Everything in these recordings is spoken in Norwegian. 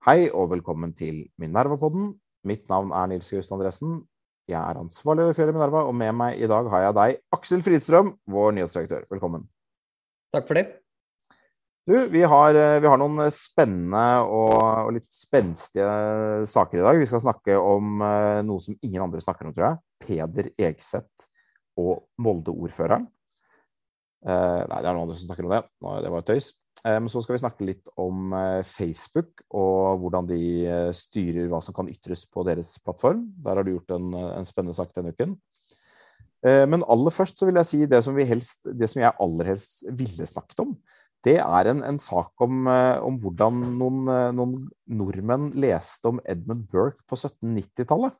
Hei og velkommen til Minerva-podden. Mitt navn er Nils Just Andresen. Jeg er ansvarlig redaktør i Minerva, og med meg i dag har jeg deg, Aksel Fridstrøm, vår nyhetsdirektør. Velkommen. Takk for det. Du, vi har, vi har noen spennende og, og, litt spenstige saker i dag. Vi skal snakke om uh, noe som ingen andre snakker om, tror jeg. Peder Egseth og Molde-ordføreren. Eh, nei, det er noen andre som snakker om det. Det var tøys. Um, så skal vi snakke litt om uh, Facebook og hvordan de styrer hva som kan ytres på deres plattform. Der har du gjort en, en spennende sak denne uken. Men aller først så vil jeg si det som, helst, det som jeg aller helst ville snakket om det er en, en sak om, eh, om, hvordan noen, eh, noen, nordmenn leste om Edmund Burke på 1790-tallet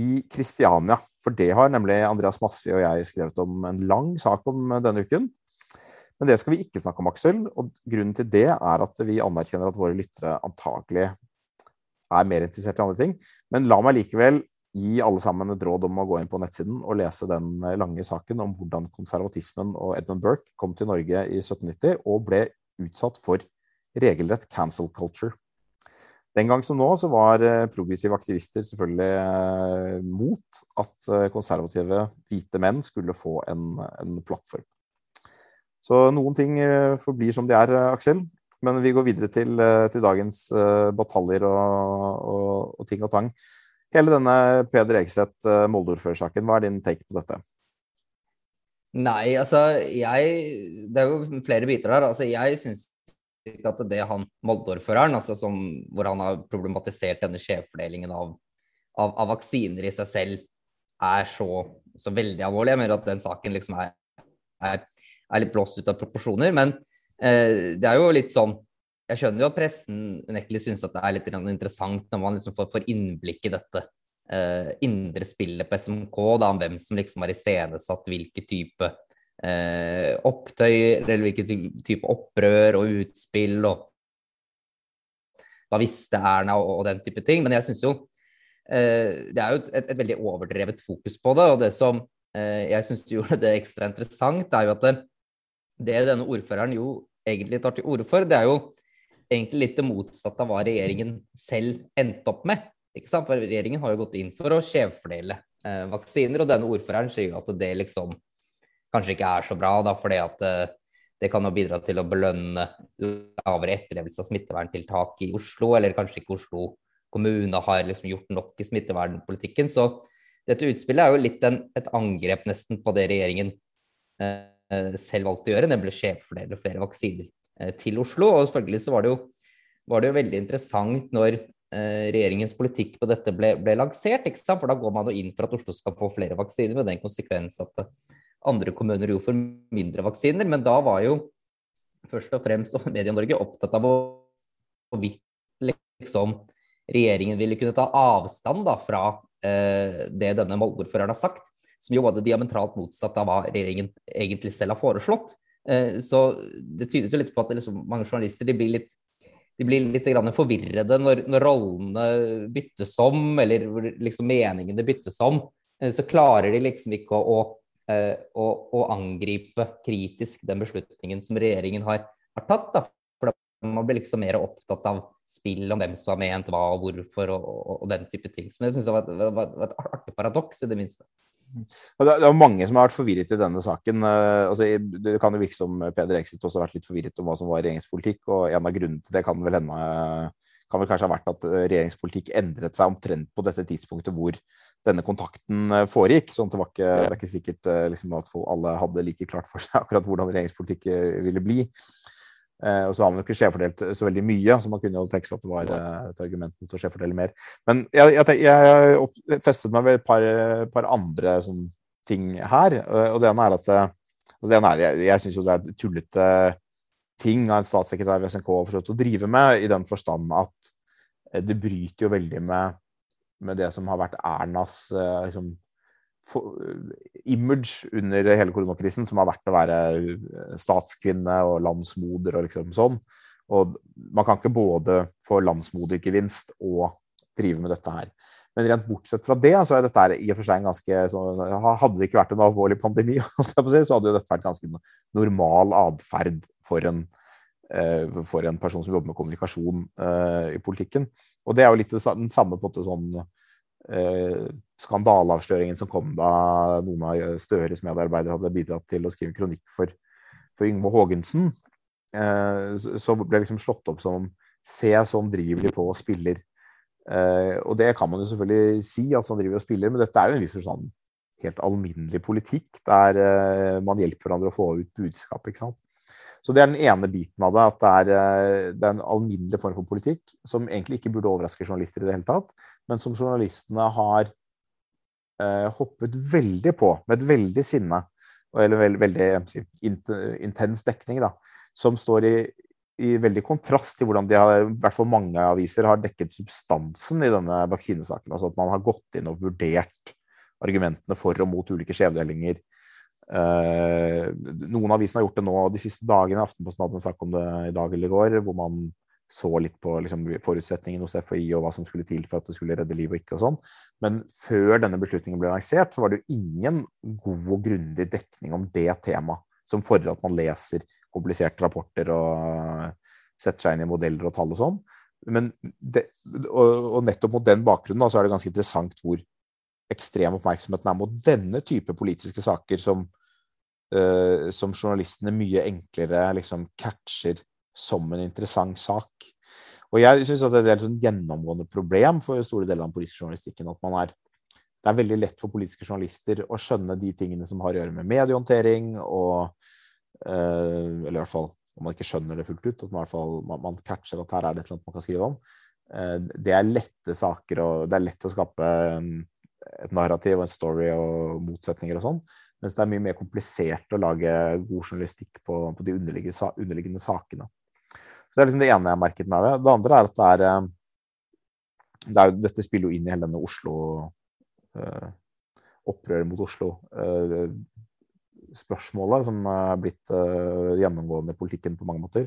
i Kristiania. For det har nemlig Andreas Masvi og jeg skrevet om en lang sak om eh, denne uken. Men det skal vi ikke snakke om, Aksel. Og grunnen til det er at vi anerkjenner at våre lyttere antagelig er mer interessert i andre ting. Men la meg likevel gi alle sammen et råd om å gå inn på nettsiden og lese den eh, lange saken om hvordan konservatismen og Edmund Burke kom til Norge i 1790 og ble utsatt for regelrett cancel culture. Den gang som nå så var eh, progressive aktivister selvfølgelig eh, mot at konservative hvite menn skulle få en, en plattform. Så noen ting forblir som de er, Aksel. Men vi går videre til, til dagens bataljer og, og, og ting og tang hele denne Peder Egseth Molde-ordførersaken. Hva er din take på dette? Nei, altså jeg Det er jo flere biter her. Altså jeg syns ikke at det han Molde-ordføreren, altså hvor han har problematisert denne skjevfordelingen av, av, av, vaksiner i seg selv, er så, så, veldig alvorlig. Jeg mener at den saken liksom er, er, er litt blåst ut av proporsjoner. Men eh, det er jo litt sånn jeg skjønner jo at pressen unektelig syns at det er litt interessant når man liksom får, får innblikk i dette eh, indre spillet på SMK, da, om hvem som liksom har iscenesatt hvilke type eh, opptøyer, eller hvilke type opprør og utspill, og hva visste Erna, og, og den type ting. Men jeg syns jo uh, det er jo et, et, veldig overdrevet fokus på det, og det som jeg syns gjorde det ekstra interessant, er jo at det, det denne ordføreren jo egentlig tar til orde for, det er jo egentlig litt det motsatte av hva regjeringen selv endte opp med. Ikke sant? For regjeringen har jo gått inn for å skjevfordele eh, vaksiner, og denne ordføreren sier jo at det liksom kanskje ikke er så bra, da, fordi at eh, det kan jo bidra til å belønne lavere etterlevelse av smitteverntiltak i Oslo, eller kanskje ikke Oslo kommune har liksom gjort nok i smittevernpolitikken. Så dette utspillet er jo litt en, et angrep nesten på det regjeringen eh, selv valgte å gjøre, nemlig skjevfordele flere vaksiner. Eh, til Oslo. Og selvfølgelig så var det jo, var det jo veldig interessant når eh, regjeringens politikk på dette ble, ble, lansert. For da går man jo inn for at Oslo skal få flere vaksiner, med den konsekvens at andre kommuner jo får mindre vaksiner. Men da var jo først og fremst Medie-Norge opptatt av hvorvidt liksom, regjeringen ville kunne ta avstand da, fra eh, det denne målordføreren har sagt, som jo det diametralt motsatt av hva regjeringen egentlig selv har foreslått. Eh, så det tyder jo litt på at liksom, mange journalister de blir litt, de blir litt forvirrede når, når, rollene byttes om, eller liksom meningene byttes om. Eh, så klarer de liksom ikke å, å, eh, å, å angripe kritisk den beslutningen som regjeringen har, har tatt. Da. For man blir liksom mer opptatt av spill om hvem som har ment hva og hvorfor, og, og, og den type ting. Men jeg syns det var var et artig paradoks, i det minste. Det er mange som har vært forvirret i denne saken. Eh, altså, det kan jo virke som Peder Exit også har vært litt forvirret om hva som var regjeringspolitikk. og En av grunnene til det kan vel hende kan vel kanskje ha vært at regjeringspolitikk endret seg omtrent på dette tidspunktet hvor denne kontakten eh, foregikk. sånn at Det ikke, det er ikke sikkert eh, liksom, at alle hadde like klart for seg akkurat hvordan regjeringspolitikk ville bli. Eh, og så har man jo ikke skjevfordelt så veldig mye, så man kunne jo tenke seg at det var eh, et argument mot å skjevfordele mer. Men jeg, jeg, jeg festet meg ved et par, par andre sånn, ting her. Og det ene er at altså, det ene er, Jeg, jeg syns jo det er tullete ting av en statssekretær ved SNK å drive med, i den forstand at eh, det bryter jo veldig med, med det som har vært Ernas liksom, image under hele koronakrisen som har vært å være eh, statskvinne og landsmoder og liksom sånn. Og man kan ikke både få landsmodergevinst og drive med dette her. Men rent bortsett fra det, så er dette i og for seg en ganske så, Hadde det ikke vært en alvorlig pandemi, så hadde jo dette vært ganske normal atferd for en for en person som jobber med kommunikasjon i politikken. Og det er jo litt den samme på en måte sånn skandaleavsløringen som kom da noen av Støres medarbeidere hadde bidratt til å skrive kronikk for, for Yngve Haagensen. Så ble liksom slått opp som Se sånn driver de på og spiller. Og det kan man jo selvfølgelig si, at sånn driver og spiller, men dette er jo en viss forstand helt alminnelig politikk der man hjelper hverandre å få ut budskap. ikke sant? Så det er den ene biten av det. At det er, eh, det er en alminnelig form for politikk som egentlig ikke burde overraske journalister i det hele tatt, men som journalistene har eh, hoppet veldig på med et veldig sinne, eller veld, veldig intens dekning, da, som står i, i veldig kontrast til hvordan de har, i hvert fall mange aviser har dekket substansen i denne vaksinesaken. Altså at man har gått inn og vurdert argumentene for og mot ulike skjevdelinger Eh, noen aviser har gjort det nå de siste dagene. Aftenposten hadde en sak om det i dag eller i går, hvor man så litt på liksom, forutsetningene hos FHI og hva som skulle til for at det skulle redde liv og ikke og sånn. Men før denne beslutningen ble lansert, så var det jo ingen god og grundig dekning om det temaet som fordrer at man leser kompliserte rapporter og setter seg inn i modeller og tall og sånn. Men det, og, og, nettopp mot den bakgrunnen da, så er det ganske interessant hvor ekstrem oppmerksomheten er mot denne type politiske saker som, uh, som journalistene mye enklere liksom catcher som en interessant sak. Og jeg syns det er et sånn gjennomgående problem for store deler av den politiske journalistikken at man er det er veldig lett for politiske journalister å skjønne de tingene som har å gjøre med mediehåndtering og uh, Eller i hvert fall om man ikke skjønner det fullt ut, at man, i hvert fall, man, man catcher at her er det annet man kan skrive om. Uh, det er lette saker, og det er lett å skape um, et narrativ og en story og motsetninger og sånn. Mens det er mye mer komplisert å lage god journalistikk på, på de underliggende, underliggende, sakene. Så Det er liksom det ene jeg har merket meg det. Det andre er at det er, eh, det er Dette spiller jo inn i hele denne Oslo uh, Opprøret mot Oslo. Uh, spørsmålet som er blitt uh, gjennomgående i politikken på mange måter.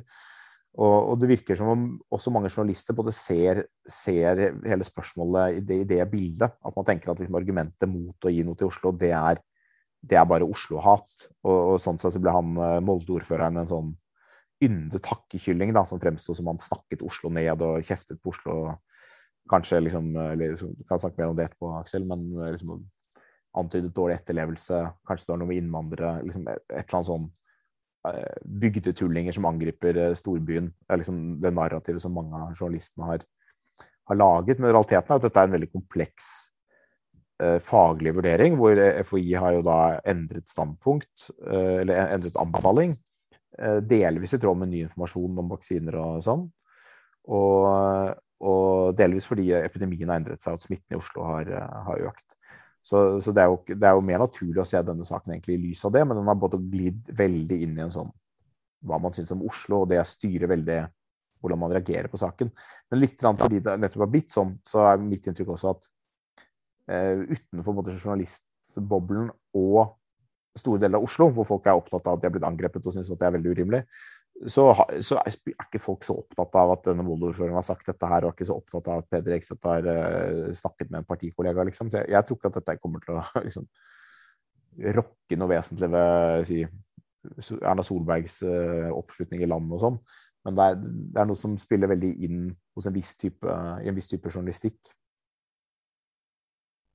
Og, og, det virker som om også mange journalister både ser, ser hele spørsmålet i det, i det, bildet. At man tenker at liksom, argumentet mot å gi noe til Oslo, det er, det er bare Oslo-hat. Og, og, sånn sett så ble han Molde-ordføreren en sånn yndet takkekylling da, som fremsto som han snakket Oslo ned og kjeftet på Oslo. Kanskje liksom, eller, kan snakke mer om det etterpå, Aksel, men eh, liksom antydet dårlig etterlevelse. Kanskje det var noe med innvandrere. Liksom et, eller annet sånn Eh, bygdetullinger som angriper eh, storbyen. Det er liksom det narrativet som mange av journalistene har, har laget. Men realiteten er at dette er en veldig kompleks faglig vurdering, hvor FHI har jo da endret standpunkt, eller endret anbefaling. Eh, delvis i tråd med ny informasjon om vaksiner og sånn. Og, og delvis fordi epidemien har endret seg og smitten i Oslo har, eh, har økt. Så, så det, er jo, det, er jo, mer naturlig å se denne saken egentlig i lys av det, men den har både glidd veldig inn i en sånn hva man syns om Oslo, og det styrer veldig hvordan man reagerer på saken. Men litt fordi det nettopp har blitt sånn, så er mitt inntrykk også at eh, utenfor både journalistboblen og store deler av Oslo, hvor folk er opptatt av at de har blitt angrepet og syns at det er veldig urimelig, så, så, er ikke folk så opptatt av at denne Voldo-ordføreren har sagt dette her, og er ikke så opptatt av at Peder Ekseth har uh, snakket med en partikollega. Liksom. Så jeg, jeg, tror ikke at dette kommer til å liksom, rokke noe vesentlig ved si, Erna Solbergs uh, oppslutning i landet og sånn. Men det er, det er, noe som spiller veldig inn hos en viss type, i en viss type journalistikk.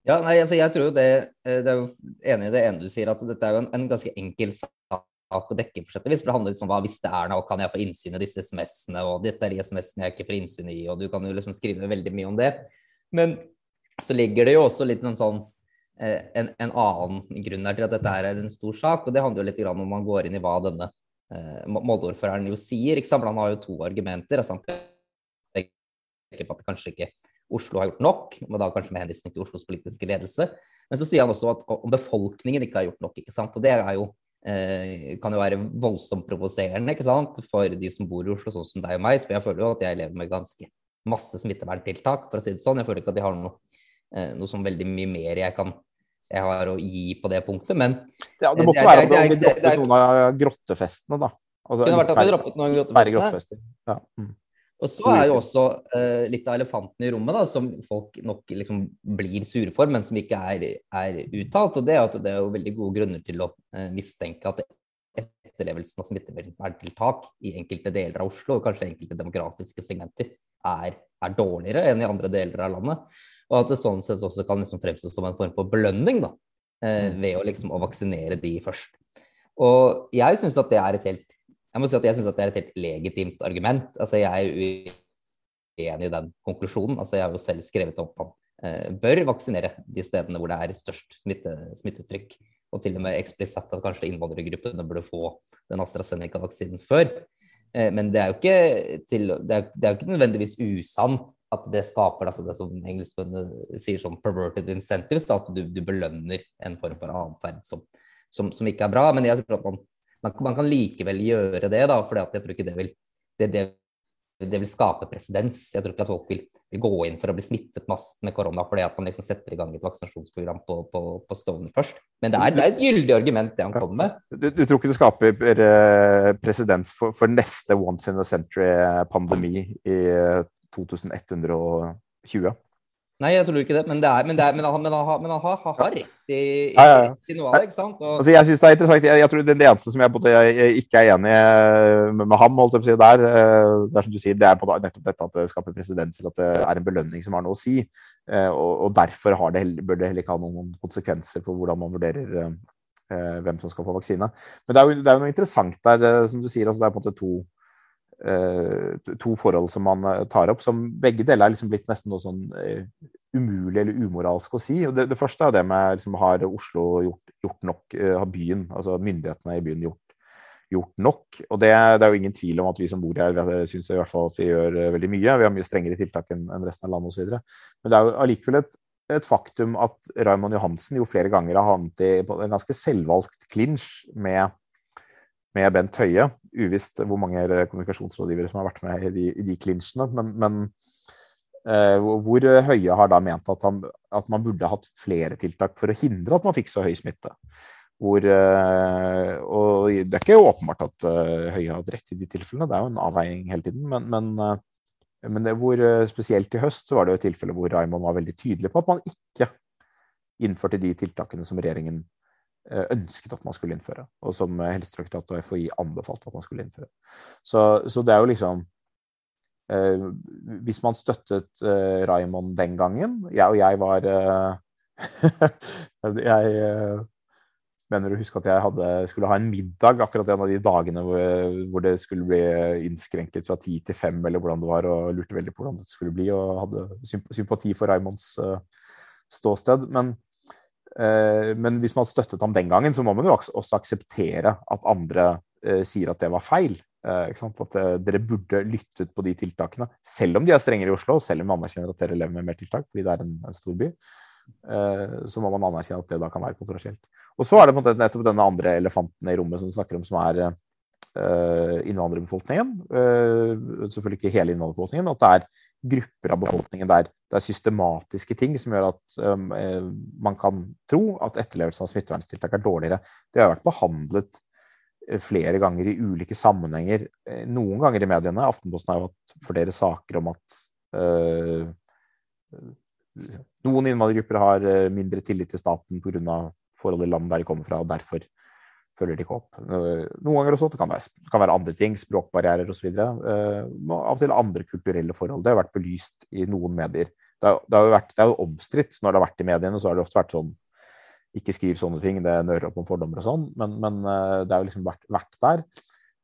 Ja, nei, altså jeg tror det, eh, det er jo enig i det ene du sier, at dette er jo en, en ganske enkel sak å dekke, for vis. Det handler liksom om hva hvis det er nå, kan jeg få innsyn i disse SMS-ene, og dette er de SMS-ene jeg ikke får innsyn i, og du kan jo liksom skrive veldig mye om det. Men så ligger det jo også litt en sånn eh, en, en, annen grunn til at dette er en stor sak, og det handler jo litt om man går inn i hva denne eh, Molde-ordføreren jo sier. ikke sant? Han har jo to argumenter. Altså han peker på at det kanskje ikke Oslo har gjort nok, og da kanskje med henvisning til Oslos politiske ledelse. Men så sier han også at om befolkningen ikke har gjort nok. ikke sant? Og det er jo eh, kan jo være voldsomt provoserende ikke sant? for de som bor i Oslo, sånn som deg og meg. For jeg føler jo at jeg lever med ganske masse smitteverntiltak, for å si det sånn. Jeg føler ikke at de har noe, eh, noe som veldig mye mer jeg kan jeg har å gi på det punktet, men Ja, Det måtte det, være at vi droppet noen av grottefestene, da. Altså, kunne vært at vi droppet noen grottefestene. Ja. Mm. Og så er jo også uh, litt av elefanten i rommet, da, som folk nok liksom blir sure for, men som ikke er, er, uttalt. Og det er at det er jo veldig gode grunner til å uh, mistenke at etterlevelsen av smitteverntiltak i enkelte deler av Oslo, og kanskje enkelte demografiske segmenter, er, er, dårligere enn i andre deler av landet. Og at det sånn sett også kan liksom fremstå som en form for belønning da, eh, mm. ved å, liksom, å vaksinere de først. Og jeg syns at det er et helt jeg må si at jeg synes at det er et helt legitimt argument. Altså, jeg er uenig i den konklusjonen. Altså, jeg har jo selv skrevet opp at man eh, bør vaksinere de stedene hvor det er størst smitte, smittetrykk. Og til og med eksplisitt at kanskje innvandrergruppene burde få den AstraZeneca-vaksinen før. Eh, men det er, til, det, er, det er jo ikke nødvendigvis usant at det skaper altså det som engelskmennene sier som 'perverted incentives', at du, du belønner en form for atferd som, som, som, ikke er bra. Men jeg tror at man, man, man kan likevel gjøre det, da, for jeg tror ikke det vil det, det, det vil skape presedens. Jeg tror ikke at folk vil, vil, gå inn for å bli smittet masse med korona fordi at man liksom setter i gang et vaksinasjonsprogram på, på, på stående først. Men det er, det er, et gyldig argument, det han kommer med. Du, du, tror ikke det skaper eh, presedens for, for, neste once in a century-pandemi i 2120? Nei, jeg tror ikke det. Men, det er, men, det er, men, han, men, han, men han, har, har rett i, ja, ja, ja. i, noe av det. ikke sant? Og... Altså, jeg synes det er interessant. Jeg, jeg tror det, det eneste som jeg, både, jeg, ikke er enig med, med ham, holdt jeg på å si der, eh, det er som du sier, det er på nettopp dette at det skaper presedenser, at det er en belønning som har noe å si. Eh, og, og derfor det, bør det heller ikke ha noen konsekvenser for hvordan man vurderer eh, hvem som skal få vaksine. Men det er jo, det er jo noe interessant der, som du sier. altså Det er på en måte to Eh, to forhold som man eh, tar opp, som begge deler er liksom blitt nesten noe sånn uh, umulig eller umoralsk å si. Det, det første er det med liksom, Har Oslo gjort, gjort nok? Har byen, altså myndighetene i byen, gjort, gjort nok? Og det, det, er jo ingen tvil om at vi som bor her, syns i hvert fall at vi gjør veldig mye. Vi har mye strengere tiltak enn resten av landet osv. Men det er jo allikevel et, et faktum at Raymond Johansen jo flere ganger har havnet i en ganske selvvalgt klinsj med med Bent Høie. Uvisst hvor mange kommunikasjonsrådgivere som har vært med i de, i de klinsjene. Men, men eh, hvor Høie har da ment at, han, at, man burde hatt flere tiltak for å hindre at man fikk så høy smitte. Hvor, eh, og det er ikke åpenbart at uh, Høie har hatt rett i de tilfellene, det er jo en avveining hele tiden. Men, men, uh, men det, hvor, spesielt i høst så var det jo et tilfelle hvor Raymond var veldig tydelig på at man ikke innførte de tiltakene som regjeringen Eh, ønsket at man skulle innføre, og som Helsedirektoratet og FHI anbefalte at man skulle innføre. Så, så det er jo liksom eh, Hvis man støttet eh, Raymond den gangen Jeg og jeg var eh, Jeg eh, mener å huske at jeg hadde, skulle ha en middag akkurat en av de dagene hvor, hvor det skulle bli innskrenket fra ti til fem, eller hvordan det var, og lurte veldig på hvordan det skulle bli, og hadde sympati for Raymonds ståsted. Men Eh, men hvis man støttet ham den gangen, så må man jo også akseptere at andre eh, sier at det var feil. Eh, at dere burde lyttet på de tiltakene, selv om de er strengere i Oslo, selv om man anerkjenner at dere lever med mer tiltak fordi det er en, en stor by. Så må man anerkjenne at det da kan være kontroversielt. Og så er det på en måte nettopp denne andre elefanten i rommet som du snakker om, som er innvandrerbefolkningen. Selvfølgelig ikke hele innvandrerbefolkningen, at det er grupper av befolkningen der det er systematiske ting som gjør at um, eh, man kan tro at etterlevelsen av smitteverntiltak er dårligere. Det har vært behandlet eh, flere ganger i ulike sammenhenger. Eh, noen ganger i mediene. Aftenposten har jo hatt flere saker om at noen innvandrergrupper har mindre tillit til staten pga. forhold i land der de kommer fra, og derfor følger de ikke opp. Noen ganger også, det kan være, det kan være andre ting, språkbarrierer osv. Uh, av og til andre kulturelle forhold. Det har vært belyst i noen medier. Det, har, det, har vært, det er jo omstridt. Når det har vært i mediene, så har det ofte vært sånn Ikke skriv sånne ting, det nører opp om fordommer og sånn. Men, men uh, det har jo liksom vært, vært der.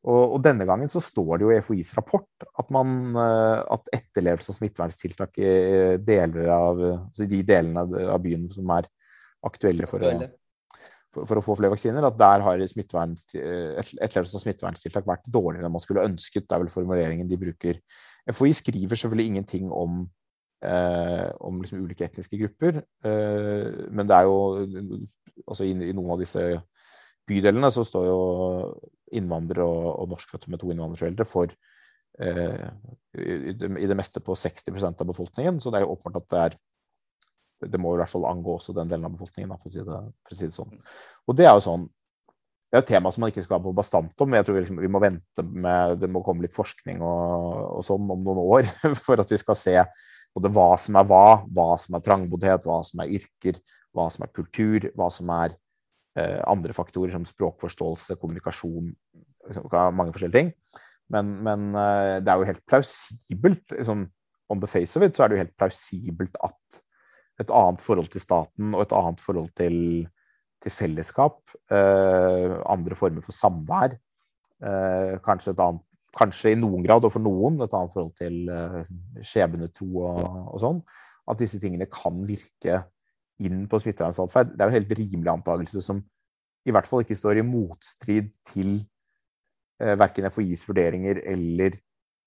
Og, og, denne gangen så står det jo i FHIs rapport at, man, uh, at etterlevelse av smitteverntiltak i deler av, altså de delene av byen som er aktuelle for for, å få flere vaksiner, at der har etterlevelse av smitteverntiltak vært dårligere enn man skulle ønsket. Det er vel formuleringen de bruker. FHI skriver selvfølgelig ingenting om, eh, om liksom ulike etniske grupper, eh, men det er jo altså i, i, noen av disse bydelene så står jo innvandrere og, og norskfødte med to innvandrerforeldre for eh, i, det, i, det, meste på 60% av befolkningen, så det er jo åpenbart at det er det må i hvert fall angå også den delen av befolkningen, for å si det, å si det sånn. Og det er jo sånn det er et tema som man ikke skal være på bastant om. jeg tror vi, liksom, vi, må vente med Det må komme litt forskning og, og sånn om noen år for at vi skal se både hva som er hva, hva som er trangboddhet, hva som er yrker, hva som er kultur, hva som er eh, andre faktorer som språkforståelse, kommunikasjon, liksom, mange forskjellige ting. Men, men eh, det er jo helt plausibelt, liksom, on the face of it, så er det jo helt plausibelt at et annet forhold til staten og et annet forhold til, til fellesskap, eh, andre former for samvær, eh, kanskje et annet kanskje i noen grad, og for noen, et annet forhold til uh, skjebnetro og, og, sånn, at disse tingene kan virke inn på smittevernatferd. Det er en helt rimelig antakelse som i hvert fall ikke står i motstrid til uh, verken FHIs vurderinger eller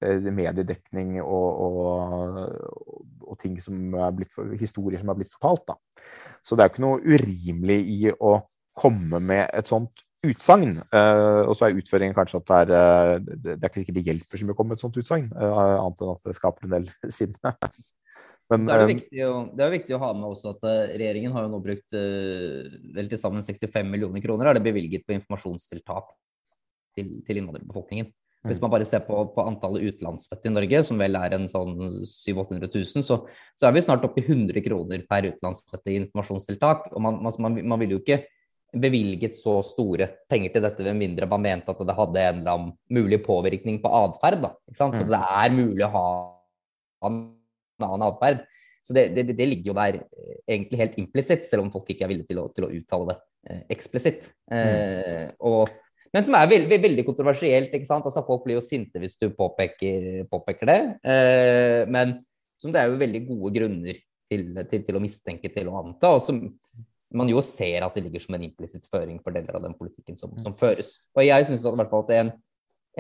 mediedekning og, og, og, ting som er blitt, historier som er blitt fortalt. Da. Så det er jo ikke noe urimelig i å komme med et sånt utsagn. Uh, og så er utføringen kanskje at det er, uh, det er ikke sikkert det hjelper så mye å komme med et sånt utsagn, uh, annet enn at det skaper en del sinne. Men, så er det, viktig å, det er viktig å ha med også at regjeringen har jo nå brukt vel til sammen 65 millioner kroner er det bevilget på informasjonstiltak til, til innvandrerbefolkningen. Hvis mm. man bare ser på, på, antallet utenlandsfødte i Norge, som vel er en sånn 700 000, så, så er vi snart oppe i 100 kroner per utenlandsfødte i informasjonstiltak. Og man, man, man vil jo ikke bevilget så store penger til dette, ved mindre man mente at det hadde en eller annen mulig påvirkning på atferd. Så mm. det er mulig å ha en annen atferd. Så det, det, det, ligger jo der eh, egentlig helt implisitt, selv om folk ikke er villige til å, til å uttale det eh, eksplisitt. Eh, og, men som er veldig, veldig kontroversielt. ikke sant? Altså Folk blir jo sinte hvis du påpeker, påpeker det. Eh, men som det er jo veldig gode grunner til, til, til å mistenke, til å anta. og som man jo ser at det ligger som en implisitt føring for deler av den politikken som, som føres. Og jeg syns i hvert fall at en,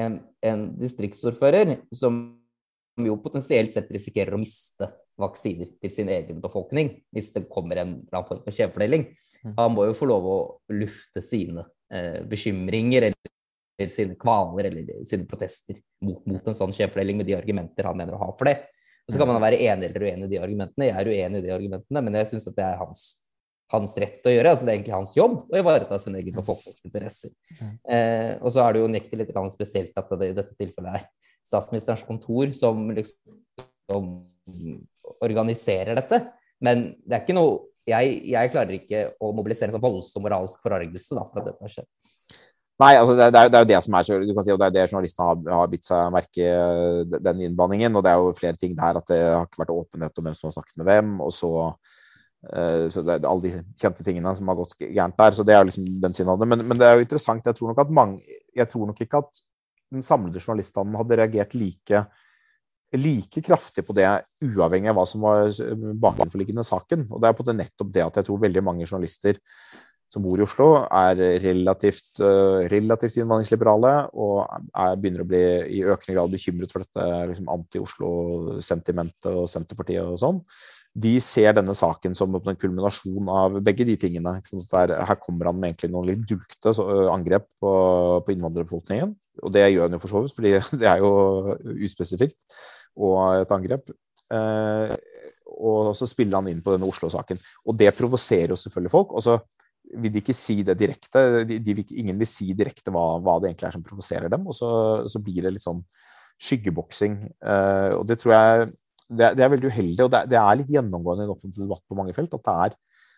en, en distriktsordfører som jo potensielt sett risikerer å miste vaksiner til sin egen befolkning hvis det kommer en eller annen form for skjevfordeling, mm. han må jo få lov å lufte sine bekymringer eller, eller, sine kvaler eller sine protester mot, mot en sånn skjevfordeling med de argumenter han mener å ha for det. Og Så kan man være enig eller uenig i de argumentene. Jeg er uenig i de argumentene, men jeg syns at det er hans hans rett å gjøre. altså Det er egentlig hans jobb å ivareta sin egen befolknings interesser. Eh, og så er det jo unektelig litt spesielt at det i dette tilfellet er statsministerens kontor som liksom som organiserer dette. Men det er ikke noe jeg, jeg klarer ikke å mobilisere en sånn voldsom moralsk forargelse da, for at dette har skjedd. Nei, altså det, er, det er jo det som er du kan si, og det er det journalistene har, har bitt seg merke den innblandingen. Og det er jo flere ting der at det har ikke vært åpenhet om hvem som har snakket med hvem. Og så uh, så det er alle de kjente tingene som har gått gærent der. Så det er jo liksom den siden av det. Men, men, det er jo interessant. Jeg tror nok at mange Jeg tror nok ikke at den samlede journaliststanden hadde reagert like like kraftig på det, uavhengig av hva som var bakenforliggende saken. Og det er på det nettopp det at jeg tror veldig mange journalister som bor i Oslo, er relativt, uh, relativt innvandringsliberale og er, begynner å bli i økende grad bekymret for dette liksom, anti-Oslo-sentimentet og Senterpartiet og sånn de ser denne saken som en kulminasjon av begge de tingene. Der, her kommer han med egentlig noen litt dulgte angrep på, på innvandrerbefolkningen. Og det gjør han jo for så vidt, fordi det er jo uspesifikt og et angrep. Eh, og så spiller han inn på denne Oslo-saken. Og det provoserer jo selvfølgelig folk. Og så vil de ikke si det direkte. De, de, ingen vil si direkte hva, hva, det egentlig er som provoserer dem. Og så, så, blir det litt sånn skyggeboksing. Eh, og det tror jeg det, det, er veldig uheldig, og det, det, er litt gjennomgående i en offentlig debatt på mange felt, at det er,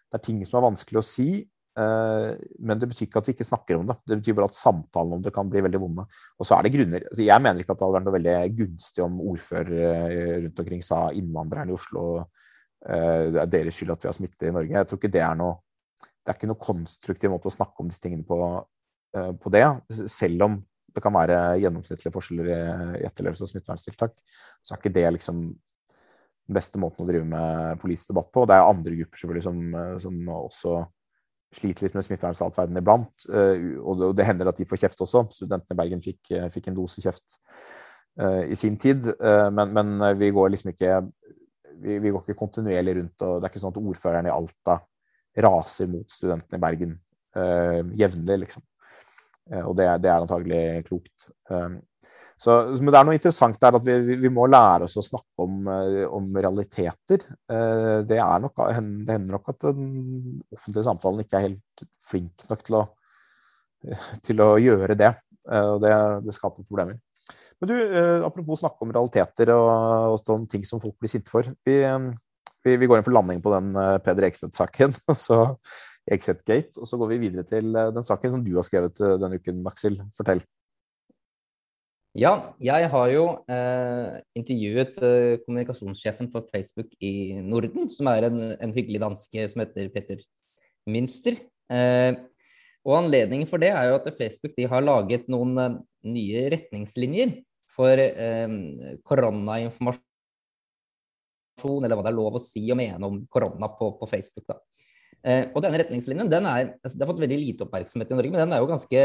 det er ting som er vanskelig å si. Uh, men det betyr ikke at vi ikke snakker om det. Det betyr bare at samtalen om det kan bli veldig vonde. Og så er det grunner. Altså, jeg mener ikke at det hadde vært noe veldig gunstig om ordførere uh, rundt omkring sa innvandrerne i Oslo uh, det er deres skyld at vi har smitte i Norge. Jeg tror ikke det er noe Det er ikke noe konstruktiv måte å snakke om disse tingene på, på det. Selv om det kan være gjennomsnittlige forskjeller i, etterlevelse av smitteverntiltak, så er ikke det liksom den beste måten å drive med politisk debatt på. Det er andre grupper selvfølgelig som, eh, som også sliter litt med smittevernatferden iblant. Eh, og det, hender at de får kjeft også. Studentene i Bergen fikk, eh, fikk en dose kjeft i sin tid. Men, men, vi går liksom ikke vi, vi, går ikke kontinuerlig rundt. og Det er ikke sånn at ordføreren i Alta raser mot studentene i Bergen jevnlig, liksom. og det, det er antagelig klokt. Så, men det er noe interessant der at vi, vi må lære oss å snakke om, eh, om realiteter. Eh, det, nok, det, hender nok at den offentlige samtalen ikke er helt flink nok til å, til å gjøre det. Eh, og det, det, skaper problemer. Men du, apropos snakke om realiteter og, og ting som folk blir sinte for. Vi, vi, vi, går inn for landing på den Peder Ekstedt-saken. Så Exitgate. Og så går vi videre til den saken som du har skrevet denne uken, Aksel. Fortell. Ja, jeg har jo eh, intervjuet eh, kommunikasjonssjefen for Facebook i Norden, som er en, en hyggelig danske som heter Petter Münster. Eh, og anledningen for det er jo at Facebook har laget noen uh, nye retningslinjer for uh, koronainformasjon, eller hva det er lov å si og mene om korona på, på Facebook. da. Uh, og denne retningslinjen den er, altså, det har fått veldig lite oppmerksomhet i Norge, men den er jo ganske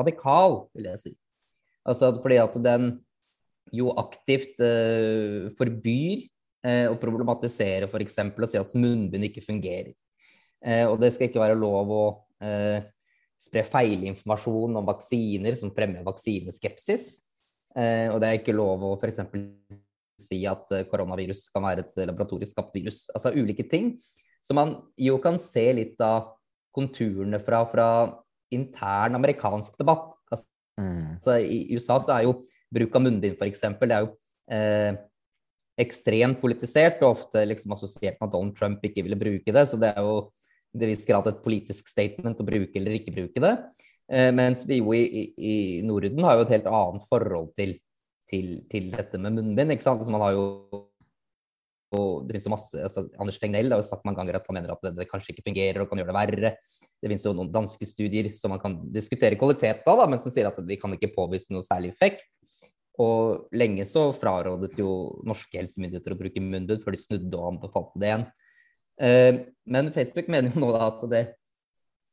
radikal, vil jeg si. Altså fordi at den jo aktivt forbyr å problematisere f.eks. å si at munnbind ikke fungerer. og det skal ikke være lov å spre feilinformasjon om vaksiner som fremmer vaksineskepsis. Eh, og det er ikke lov å f.eks. si at eh, koronavirus kan være et laboratorisk skapt virus. Altså ulike ting. Så man jo kan se litt av konturene fra, fra intern amerikansk debatt. Altså, Så I USA så er jo bruk av munnbind f.eks. det er jo eh, ekstremt politisert og ofte liksom assosiert med at Donald Trump ikke ville bruke det. Så det er jo til viss grad et politisk statement å bruke eller ikke bruke det. Eh, mens vi jo i, i, Norden har jo et helt annet forhold til, til, til dette med munnbind. ikke sant? Så man har jo det finnes jo masse, altså Anders Tegnell har jo sagt mange ganger at han mener at det, det, kanskje ikke fungerer og kan gjøre det verre. Det finnes jo noen danske studier som man kan diskutere kvalitet av, men som sier at vi kan ikke påvise noe særlig effekt. Og lenge så frarådet jo norske helsemyndigheter å bruke munnbind før de snudde og anbefalte det igjen. Eh, men Facebook mener jo nå da at det,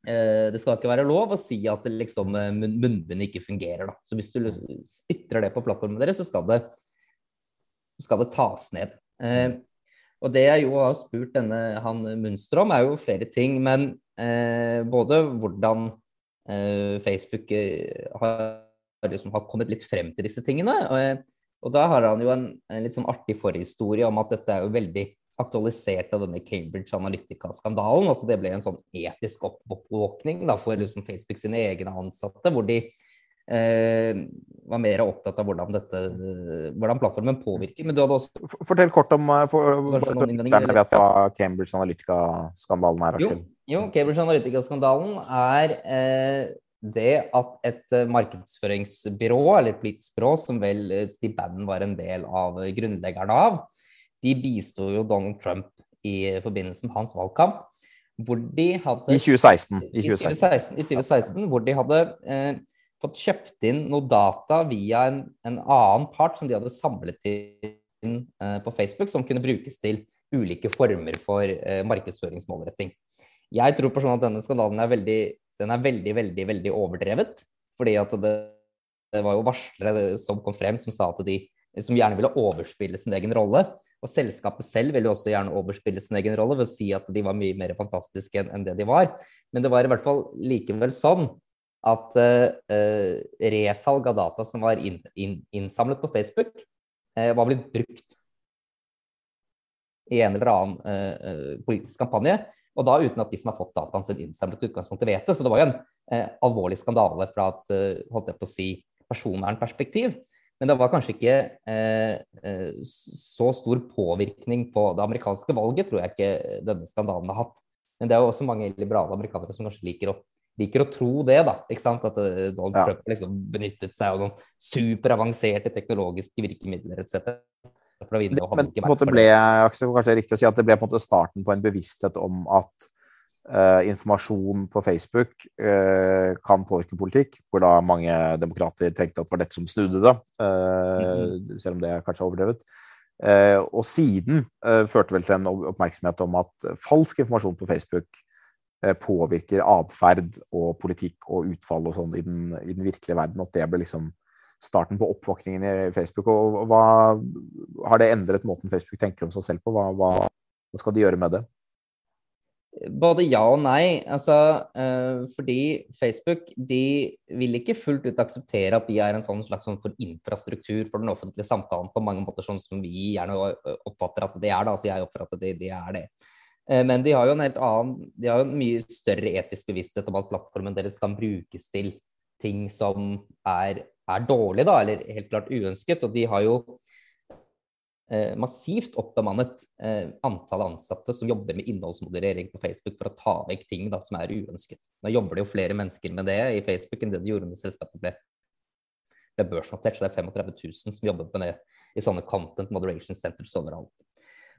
eh, det skal ikke være lov å si at liksom, eh, munnbind ikke fungerer. Da. Så hvis du ytrer det på plattformen deres, så skal det, skal det tas ned. Og det jeg jo har spurt denne han Munster om, er jo flere ting. Men eh, både hvordan eh, Facebook har, liksom, har, kommet litt frem til disse tingene. Og, og da har han jo en, en litt sånn artig forhistorie om at dette er jo veldig aktualisert av denne Cambridge Analytica-skandalen. At det ble en sånn etisk oppvåkning da, for liksom Facebook sine egne ansatte, hvor de eh, var mer opptatt av hvordan, dette, hvordan plattformen påvirker. Men du hadde også Fortell kort om eh, for, vet hva Cambridge Analytica-skandalen er, Aksel. Jo, jo, Cambridge Analytica-skandalen er eh, det at et eh, markedsføringsbyrå, eller et politisk byrå, som vel eh, Steve Bannon var en del av grunnleggerne av, de bisto jo Donald Trump i forbindelse med hans valgkamp. Hvor de hadde I 2016. I 2016, i 2016 hvor de hadde eh, fått kjøpt inn noe data via en, en, annen part som de hadde samlet inn eh, på Facebook, som kunne brukes til ulike former for eh, markedsføringsmålretting. Jeg tror personlig at denne skandalen er veldig, den er veldig, veldig, veldig overdrevet. Fordi at det, det var jo varslere som kom frem som sa at de som gjerne ville overspille sin egen rolle. Og selskapet selv ville også gjerne overspille sin egen rolle ved å si at de var mye mer fantastiske enn det de var. Men det var i hvert fall likevel sånn at uh, resalg av data som var inn, inn, innsamlet på Facebook, uh, var blitt brukt i en eller annen uh, politisk kampanje. Og da uten at de som har fått dataen sin innsamlet utgangspunktet vet det. Så det var jo en alvorlig skandale fra et holdt jeg på å si, personvernperspektiv. Men det var kanskje ikke så stor påvirkning på det amerikanske valget, tror jeg ikke denne skandalen har hatt. Men det er jo også mange liberale amerikanere som kanskje liker å, liker å tro det, da. ikke sant? At eh, Donald ja. Trump liksom benyttet seg av noen superavanserte teknologiske virkemidler etc. Men på en måte ble, kanskje riktig å si at det ble på en måte starten på en bevissthet om at Uh, informasjon på Facebook uh, kan påvirke politikk, hvor da mange demokrater tenkte at det var dette som snudde det, uh, mm selv om det er kanskje overdrevet. og siden førte vel til en oppmerksomhet om at falsk informasjon på Facebook påvirker atferd og politikk og utfall og sånn i, i, den virkelige verden, at det ble liksom starten på oppvåkningen i Facebook. Og, hva har det endret måten Facebook tenker om seg selv på? Hva, hva skal de gjøre med det? Både ja og nei. Altså, uh, fordi Facebook de vil ikke fullt ut akseptere at de er en sånn slags for infrastruktur for den offentlige samtalen på mange måter, sånn som vi gjerne oppfatter at det er. da, altså Jeg oppfatter at de, de er det. Uh, men de har jo en helt annen, de har jo en mye større etisk bevissthet om at plattformen deres kan brukes til ting som er, er dårlig, da, eller helt klart uønsket. Og de har jo eh, massivt oppbemannet eh, antall ansatte som jobber med innholdsmoderering på Facebook for å ta vekk ting da, som er uønsket. Nå jobber det jo flere mennesker med det i Facebook enn det de gjorde når selskapet ble, ble børsnotert, så det er 35 000 som jobber med det i sånne content moderation centers overalt.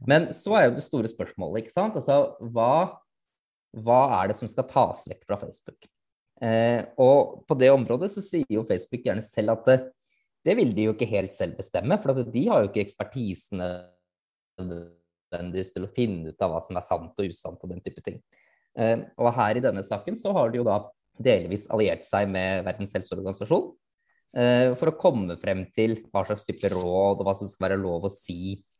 Men så er jo det store spørsmålet, ikke sant. Altså, hva, hva er det som skal tas vekk fra Facebook? Eh, og på det området så sier jo Facebook gjerne selv at det, det vil de jo ikke helt selv bestemme, for de har jo ikke ekspertisen nødvendigvis til å finne ut av hva som er sant og usant og den type ting. Eh, og her i denne saken så har de jo da delvis alliert seg med Verdens helseorganisasjon eh, for å komme frem til hva slags type råd og hva som skal være lov å si Eh,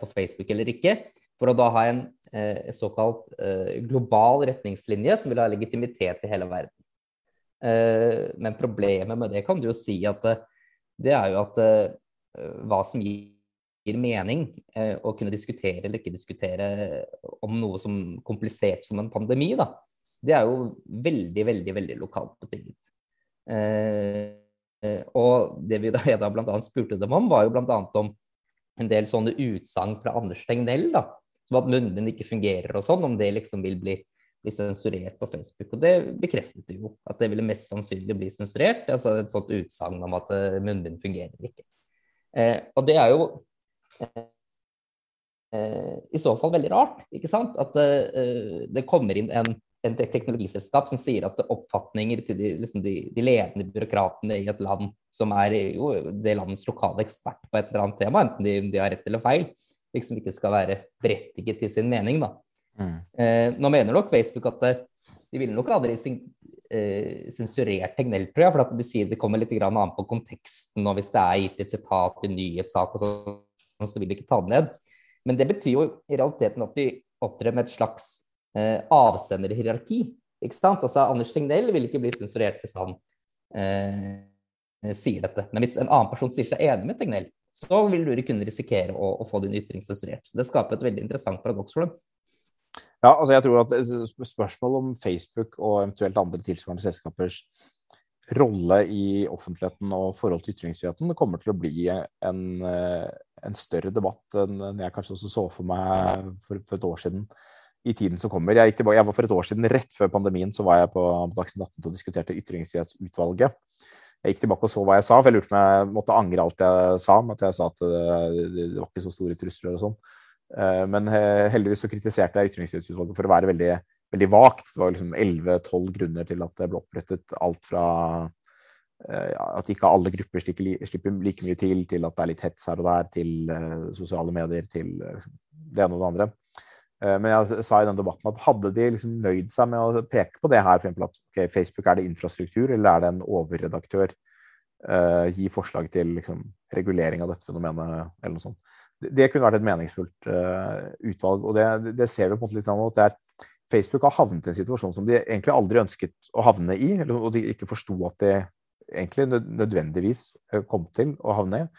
på Facebook eller ikke, for å da ha en eh, såkalt eh, global retningslinje som vil ha legitimitet i hele verden. men problemet med det kan du jo si at det er jo at hva som gir mening å kunne diskutere eller ikke diskutere om noe som komplisert som en pandemi, da, det er jo veldig, veldig, veldig lokalt betinget. og det vi da, jeg da bl.a. spurte dem om, var jo bl.a. om en del sånne utsagn fra Anders Tegnell, da, som at munnbind ikke fungerer og sånn, om det liksom vil bli, bli, sensurert på Facebook. Og det bekreftet det jo, at det ville mest sannsynlig bli sensurert. Altså et sånt utsagn om at uh, munnbind fungerer ikke. Eh, og det er jo eh, eh, i så fall veldig rart, ikke sant? At eh, det kommer inn en en teknologiselskap som sier at oppfatninger til de, liksom de, de, ledende byråkratene i et land som er jo det landets lokale ekspert på et eller annet tema, enten de, de har rett eller feil, liksom ikke skal være berettiget til sin mening. da. Mm. Eh, nå mener nok Facebook at de ville nok aldri eh, sensurert Tegnell, tror jeg, for de sier det kommer litt an på konteksten, og hvis det er gitt et sitat i en nyhetssak, og så, så vil de ikke ta det ned. Men det betyr jo i realiteten at de opptrer med et slags eh, avsenderhierarki. Ikke sant? Altså, Anders Tegnell vil ikke bli sensurert hvis han eh, sier dette. Men hvis en annen person sier seg enig med Tegnell, så vil du kunne risikere å, å få din ytring sensurert. Så det skaper et veldig interessant paradoks for dem. Ja, altså jeg tror at Spørsmålet om Facebook og eventuelt andre tilsvarende selskapers rolle i offentligheten og forhold til ytringsfriheten kommer til å bli en, eh, en større debatt enn jeg kanskje også så for meg for, for et år siden i tiden som kommer. Jeg, tilbake, jeg, var For et år siden, rett før pandemien, så var jeg på, Dagsnytt 18 og diskuterte Ytringsfrihetsutvalget. Jeg gikk tilbake og så hva jeg sa, for jeg lurte på om jeg måtte angre alt jeg sa. At jeg sa at det, det var ikke så store trusler og sånn. Eh, men heldigvis så kritiserte jeg Ytringsfrihetsutvalget for å være veldig, veldig vagt. Det var liksom 11-12 grunner til at det ble opprettet alt fra eh, at ikke alle grupper slipper like mye til, til at det er litt hets her og der, til eh, sosiale medier, til det ene og det andre. Eh, men jeg sa i den debatten at hadde de liksom nøyd seg med å peke på det her, f.eks. at okay, Facebook er det infrastruktur, eller er det en overredaktør? Uh, gi forslag til liksom, regulering av dette fenomenet, eller noe sånt. Det, det kunne vært et meningsfullt uh, utvalg. Og det, det, ser vi på en måte litt annet at er Facebook har havnet i en situasjon som de egentlig aldri ønsket å havne i, eller, og de ikke forsto at de egentlig nødvendigvis kom til å havne i.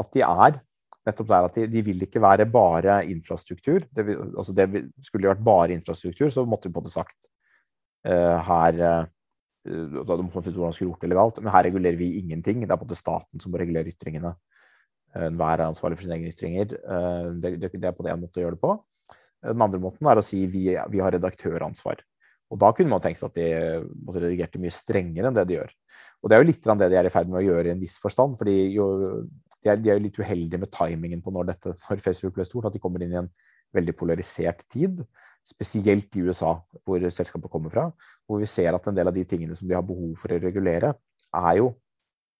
At de er nettopp der at de, de, vil ikke være bare infrastruktur. Det, altså det skulle vært bare infrastruktur, så måtte vi på det sagt uh, her uh, Da man finne ut hvordan man skulle gjort det legalt. Men her regulerer vi ingenting. Det er på en måte staten som må regulere ytringene. Enhver er ansvarlig for sine egne ytringer. Uh, det, det, det, er på en måte å gjøre det på. Den andre måten er å si vi, vi har redaktøransvar. Og da kunne man tenkt seg at de redigerte mye strengere enn det de gjør. Og det er jo litt det de er i ferd med å gjøre i en viss forstand. fordi jo, de, er, de er litt uheldige med timingen på når dette når Facebook ble stort. At de kommer inn i en veldig polarisert tid. Spesielt i USA, hvor selskapet kommer fra. Hvor vi ser at en del av de tingene som de har behov for å regulere, er jo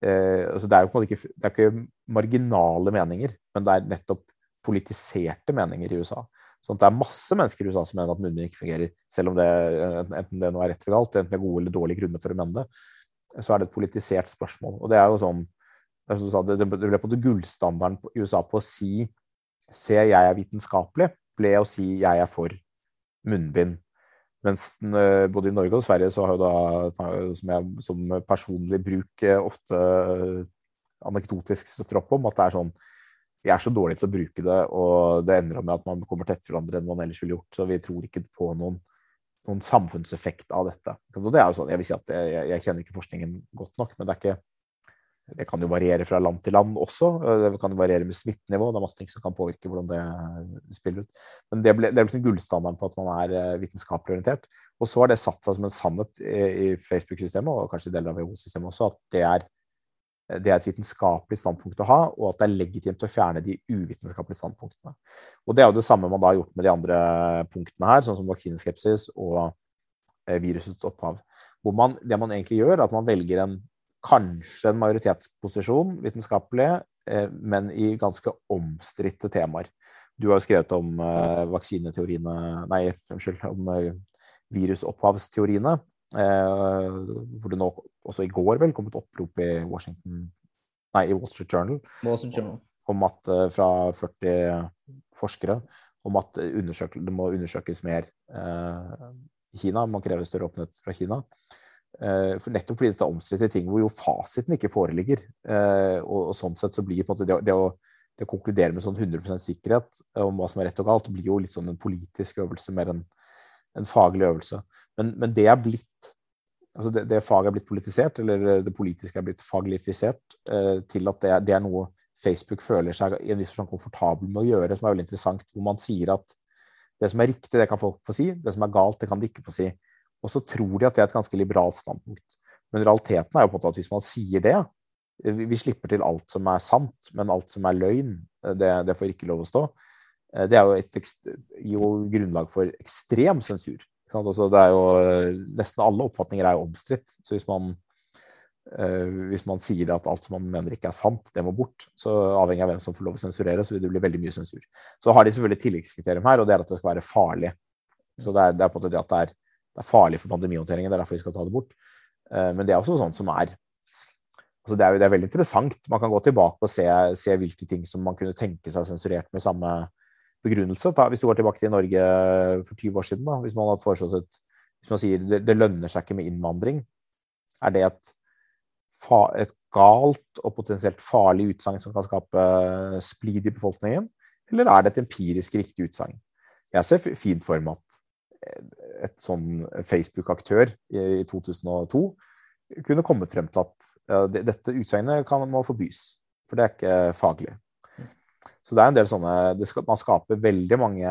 eh, altså Det er jo på en måte ikke, det er ikke marginale meninger, men det er nettopp politiserte meninger i USA. Sånn at det er masse mennesker i USA som mener at munnbind ikke fungerer, selv om det, enten det nå er rett eller galt, enten det er gode eller dårlige grunner for å mene det, så er det et politisert spørsmål. Og det er jo sånn Det ble på det gullstandarden i USA på å si Se, jeg er vitenskapelig, ble å si jeg er for munnbind. Mens eh, både i Norge og Sverige så har jo da, som jeg som personlig bruk eh, ofte anekdotisk støtter om, at det er sånn vi er så dårlige til å bruke det, og det ender med at man kommer tettere hverandre enn man ellers ville gjort. Så vi tror ikke på noen, noen samfunnseffekt av dette. Og det er jo sånn, Jeg vil si at jeg, jeg, kjenner ikke forskningen godt nok, men det er ikke det kan jo variere fra land til land også. Det kan jo variere med smittenivå. Det er masse ting som kan påvirke hvordan det spiller ut. Men det, ble, det er liksom gullstandarden på at man er vitenskapelig orientert. Og så har det satt seg som en sannhet i, i Facebook-systemet, og kanskje deler av WHO-systemet også, at det er, det er, et vitenskapelig standpunkt å ha, og at det er legitimt å fjerne de uvitenskapelige standpunktene. Og det er jo det samme man da har gjort med de andre punktene her, sånn som vaksineskepsis og virusets opphav. Hvor man, det man egentlig gjør, er at man velger en kanskje en majoritetsposisjon vitenskapelig, eh, men i ganske omstridte temaer. Du har jo skrevet om uh, vaksineteoriene Nei, unnskyld, om uh, virusopphavsteoriene. Hvor det nå også i går vel kom et opprop i Washington Nei, i Wall Street Journal, Wall Street Journal. om at fra 40 forskere om at det må undersøkes mer i Kina. Man krever større åpenhet fra Kina. Uh, for nettopp fordi dette er omstridte ting hvor jo fasiten ikke foreligger. Uh, og, og, sånn sett så blir det, det, å, det, å, konkludere med sånn 100% sikkerhet om hva som er rett og galt, blir jo litt sånn en politisk øvelse mer enn en faglig øvelse. Men, men det er blitt altså det, det, faget er blitt politisert, eller det politiske er blitt faglifisert, uh, til at det er, det er, noe Facebook føler seg i en viss forstand komfortabel med å gjøre, som er veldig interessant. Hvor man sier at det som er riktig, det kan folk få si. Det som er galt, det kan de ikke få si. Og så tror de at det er et ganske liberalt standpunkt. Men realiteten er jo på en måte at hvis man sier det Vi slipper til alt som er sant, men alt som er løgn, det, det får ikke lov å stå. Eh, det er jo, et, jo grunnlag for ekstrem sensur. Altså, det er jo, nesten alle oppfatninger er jo omstridt. Så hvis man, eh, hvis man sier at alt som man mener ikke er sant, det må bort, så avhengig av hvem som får lov å sensurere, så vil det bli veldig mye sensur. Så har de selvfølgelig tilleggskriterium her, og det er at det skal være farlig. Så det er, det er på en måte det at det er det er farlig for pandemihåndteringen, det er derfor vi skal ta det bort. Eh, men det er også sånt som er altså det, er, det er veldig interessant. Man kan gå tilbake og se, se, hvilke ting som man kunne tenke seg sensurert med samme begrunnelse. Da, hvis du går tilbake til Norge for 20 år siden, da, hvis man hadde foreslått et hvis man sier det, det lønner seg ikke med innvandring, er det et, et galt og potensielt farlig utsagn som kan skape splid i befolkningen, eller er det et empirisk riktig utsagn? Jeg ser fint for meg at et sånn Facebook-aktør i 2002 kunne kommet frem til at dette utsagnet må forbys, for det er ikke faglig. Så det er en del sånne, skal, Man skaper veldig mange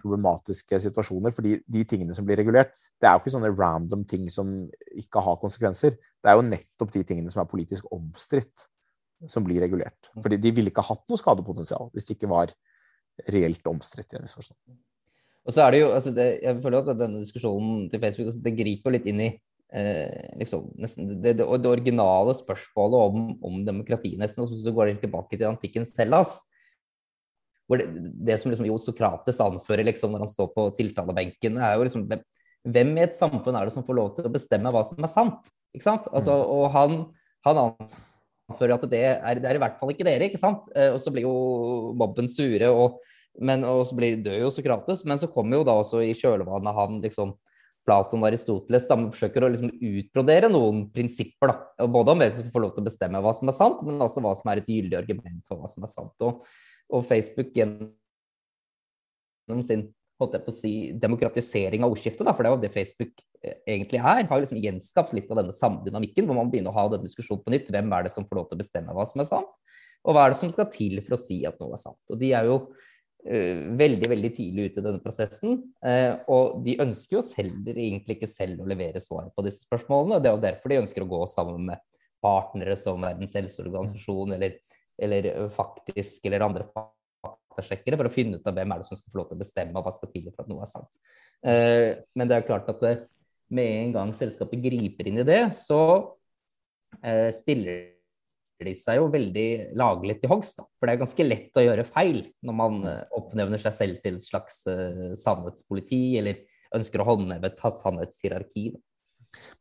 problematiske situasjoner. fordi de tingene som blir regulert, det er jo ikke sånne random ting som ikke har konsekvenser. Det er jo nettopp de tingene som er politisk omstridt, som blir regulert. Fordi de ville ikke hatt noe skadepotensial hvis det ikke var reelt omstridt. i en. Og så er det jo, altså det, Jeg føler at denne diskusjonen til Facebook altså det griper litt inn i eh, liksom, det, det, originale spørsmålet om, om demokrati, nesten. Og så går det tilbake til antikkens Hellas, hvor det, som liksom, jo Sokrates anfører liksom, når han står på tiltalebenken, er jo liksom Hvem i et samfunn er det som får lov til å bestemme hva som er sant? Ikke sant? Altså, mm. og han, han anfører at det er, det er i hvert fall ikke dere, ikke sant? Eh, og så blir jo mobben sure. og men, og så blir, dør jo Sokrates, men så kommer jo da også i kjølvannet han liksom Platon og Aristoteles da, forsøker å liksom utbrodere noen prinsipper. da, Både om hvem som får lov til å bestemme hva som er sant, men også hva som er et gyldig argument for hva som er sant. Og, og Facebook gjennom sin holdt jeg på å si, demokratisering av ordskiftet, da, for det er jo det Facebook eh, egentlig er, har liksom gjenskapt litt av denne samdynamikken, hvor man begynner å ha denne diskusjonen på nytt. Hvem er det som får lov til å bestemme hva som er sant, og hva er det som skal til for å si at noe er sant? Og de er jo veldig veldig tidlig ute i denne prosessen. Eh, og de ønsker jo selv egentlig ikke selv å levere svaret på disse spørsmålene. Det er jo derfor de ønsker å gå sammen med partnere som Verdens helseorganisasjon eller, eller eh, faktisk eller andre faktasjekkere for å finne ut av hvem er det som skal få lov til å bestemme hva skal til for at noe er sant. Men det er klart at med en gang selskapet griper inn i det, så stiller de seg jo veldig laglig til hogst. For det er ganske lett å gjøre feil når man eh, oppnevner seg selv til et slags uh, sannhetspoliti, eller ønsker å håndheve et sannhetshierarki.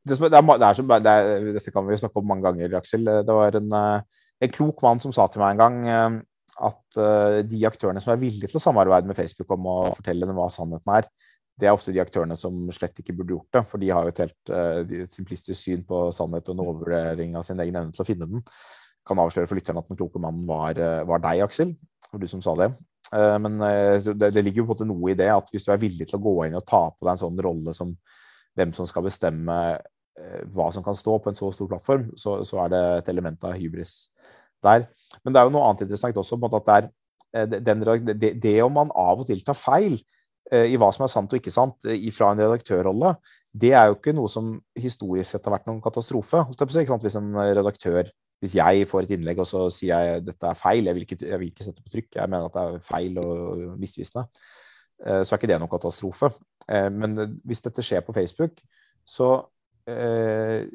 Det, det, er, det, er, dette kan vi snakke om mange ganger, Aksel. Det var en, eh, en, klok mann som sa til meg en gang at de aktørene som er villige til å samarbeide med Facebook om å fortelle dem hva sannheten er, det er ofte de aktørene som slett ikke burde gjort det. For de har jo et helt et simplistisk syn på sannhet og en overvurdering av sin egen evne til å finne den kan avsløre for lytterne at den kloke mannen var, eh, var deg, Aksel. Og du som sa det. Eh, men eh, det, det ligger jo på en måte noe i det at hvis du er villig til å gå inn og ta på deg en sånn rolle som hvem som skal bestemme hva som kan stå på en så stor plattform, så, så, er det et element av hybris der. Men det er jo noe annet interessant også, på at det er den, det, det, om man av og til tar feil i hva som er sant og ikke sant fra en redaktørrolle, det er jo ikke noe som historisk sett har vært noen katastrofe. Hvis en redaktør hvis jeg får et innlegg og så sier jeg dette er feil, jeg vil ikke, jeg vil ikke sette på trykk, jeg mener at det er feil og misvisende, så er ikke det noen katastrofe. Men hvis dette skjer på Facebook, så Eh,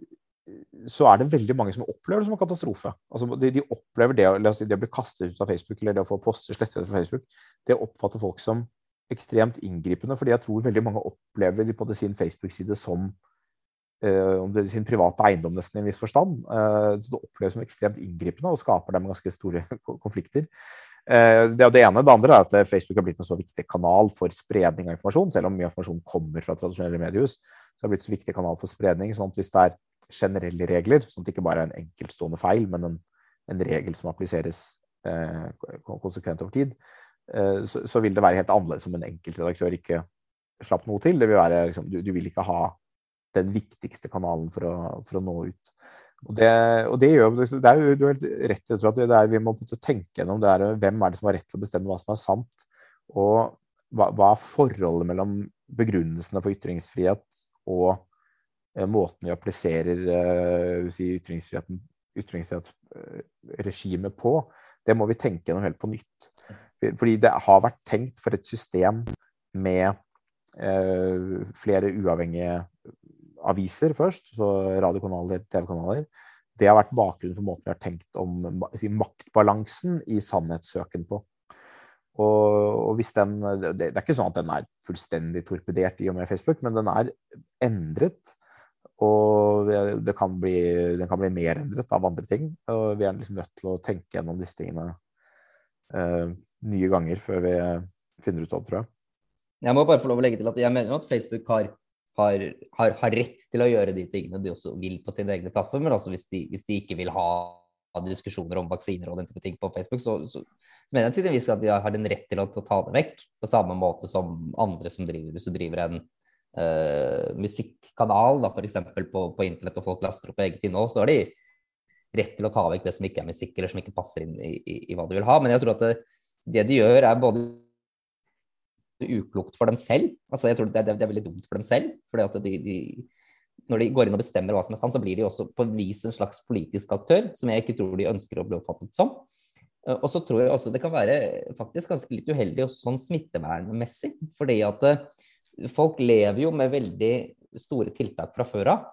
så er det veldig mange som opplever det som en katastrofe. Altså, de, de, opplever det, det å bli kastet ut av Facebook eller det å få poster slettet fra Facebook, det oppfatter folk som ekstremt inngripende. fordi jeg tror veldig mange opplever de på sin Facebook-side som sin private eiendom, nesten i en viss forstand. Uh, så det oppleves som ekstremt inngripende og skaper dem ganske store konflikter. Uh, det er det ene. Det andre er at Facebook har blitt en så viktig kanal for spredning av informasjon, selv om mye informasjon kommer fra tradisjonelle mediehus så har det blitt så viktig kanal for spredning. sånn at Hvis det er generelle regler, sånn at det ikke bare er en enkeltstående feil, men en, en regel som appliseres eh, konsekvent over tid, eh, så, så, vil det være helt annerledes om en enkeltredaktør ikke slapp noe til. Det vil være, liksom, du, du, vil ikke ha den viktigste kanalen for å, for å nå ut. Og det, og det, gjør, det er jo, Du har helt rett i at det er, vi må tenke gjennom det er, hvem er det som har rett til å bestemme hva som er sant, og hva, hva er forholdet mellom begrunnelsene for ytringsfrihet og eh, måten vi appliserer eh, si, ytringsfrihetsregimet på, det må vi tenke gjennom helt på nytt. Fordi det har vært tenkt for et system med eh, flere uavhengige aviser først, så radiokanaler, TV-kanaler. Det har vært bakgrunnen for måten vi har tenkt om si, maktbalansen i sannhetssøken på. Og, hvis den det, er ikke sånn at den er fullstendig torpedert i og med Facebook, men den er endret. Og det kan bli, den kan bli mer endret av andre ting. Og vi er liksom nødt til å tenke gjennom disse tingene uh, nye ganger før vi finner ut av det, tror jeg. Jeg må bare få lov å legge til at jeg mener jo at Facebook har, har, har, har rett til å gjøre de tingene de også vil på sine egne plattformer. Altså hvis de, hvis de ikke vil ha diskusjoner om vaksiner og den type ting på Facebook, så, så, så mener jeg til en viss at de har en rett til å, ta det vekk. På samme måte som andre som driver Hvis du driver en uh, musikkanal da, f.eks. På, på internett, og folk laster opp eget innhold, så har de rett til å ta vekk det som ikke er musikk, eller som ikke passer inn i, i, i hva de vil ha. Men jeg tror at det, det de gjør, er både uklokt for dem selv. Altså, jeg tror det, det, er veldig dumt for dem selv. fordi at de, de når de går inn og bestemmer hva som er sant, så blir de også på en vis en slags politisk aktør, som jeg ikke tror de ønsker å bli oppfattet som. Eh, og så tror jeg også det kan være faktisk ganske litt uheldig også sånn smittevernmessig. Fordi at eh, folk lever jo med veldig store tiltak fra før av.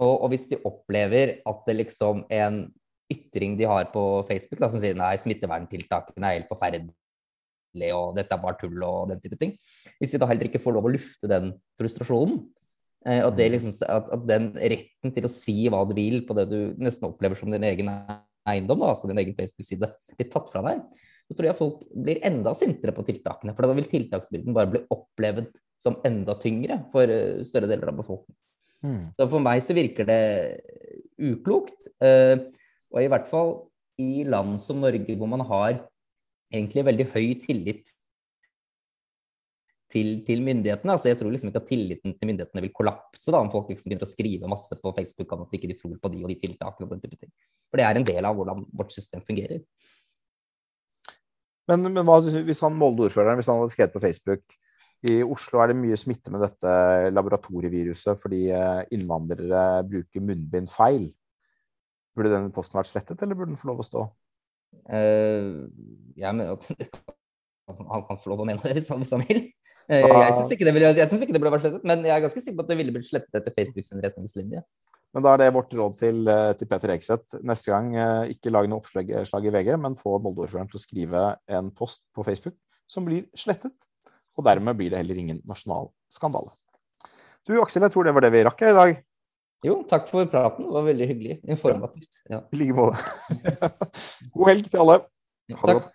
Og, og, hvis de opplever at det liksom en ytring de har på Facebook da, som sier nei, smitteverntiltakene er helt forferdelige og dette er bare tull og den type ting. Hvis vi da heller ikke får lov å lufte den frustrasjonen, Eh, og det mm. liksom, at, at, den retten til å si hva du vil på det du nesten opplever som din egen eiendom, da, altså din egen Facebook-side, blir tatt fra deg, så tror jeg folk blir enda sintere på tiltakene. For da vil tiltaksbyrden bare bli opplevd som enda tyngre for eh, større deler av befolkningen. Mm. Så for meg så virker det uklokt. Eh, og i hvert fall i land som Norge, hvor man har egentlig veldig høy tillit til, til, myndighetene. Altså, jeg tror liksom ikke at tilliten til myndighetene vil kollapse da, om folk liksom begynner å skrive masse på Facebook om at de ikke tror på de og de tiltakene. og den type ting. For det er en del av hvordan vårt system fungerer. Men, men hva, hvis han Molde-ordføreren hvis han hadde skrevet på Facebook i Oslo er det mye smitte med dette laboratorieviruset fordi eh, innvandrere bruker munnbind feil. Burde den posten vært slettet, eller burde den få lov å stå? Jeg mener at han kan få lov å mene det hvis han, hvis han vil. Eh, jeg syns ikke, ikke, det burde vært slettet, men jeg er ganske sikker på at det ville blitt slettet etter Facebooks retningslinje. Men da er det vårt råd til, eh, til Peter Ekseth. Neste gang, eh, ikke lag noe oppslag i VG, men få Molde-ordføreren til å skrive en post på Facebook som blir slettet. Og dermed blir det heller ingen nasjonal skandale. Du Aksel, jeg tror det var det vi rakk i dag. Jo, takk for praten. Det var veldig hyggelig. Informativt. I like måte. God helg til alle. Ha det godt.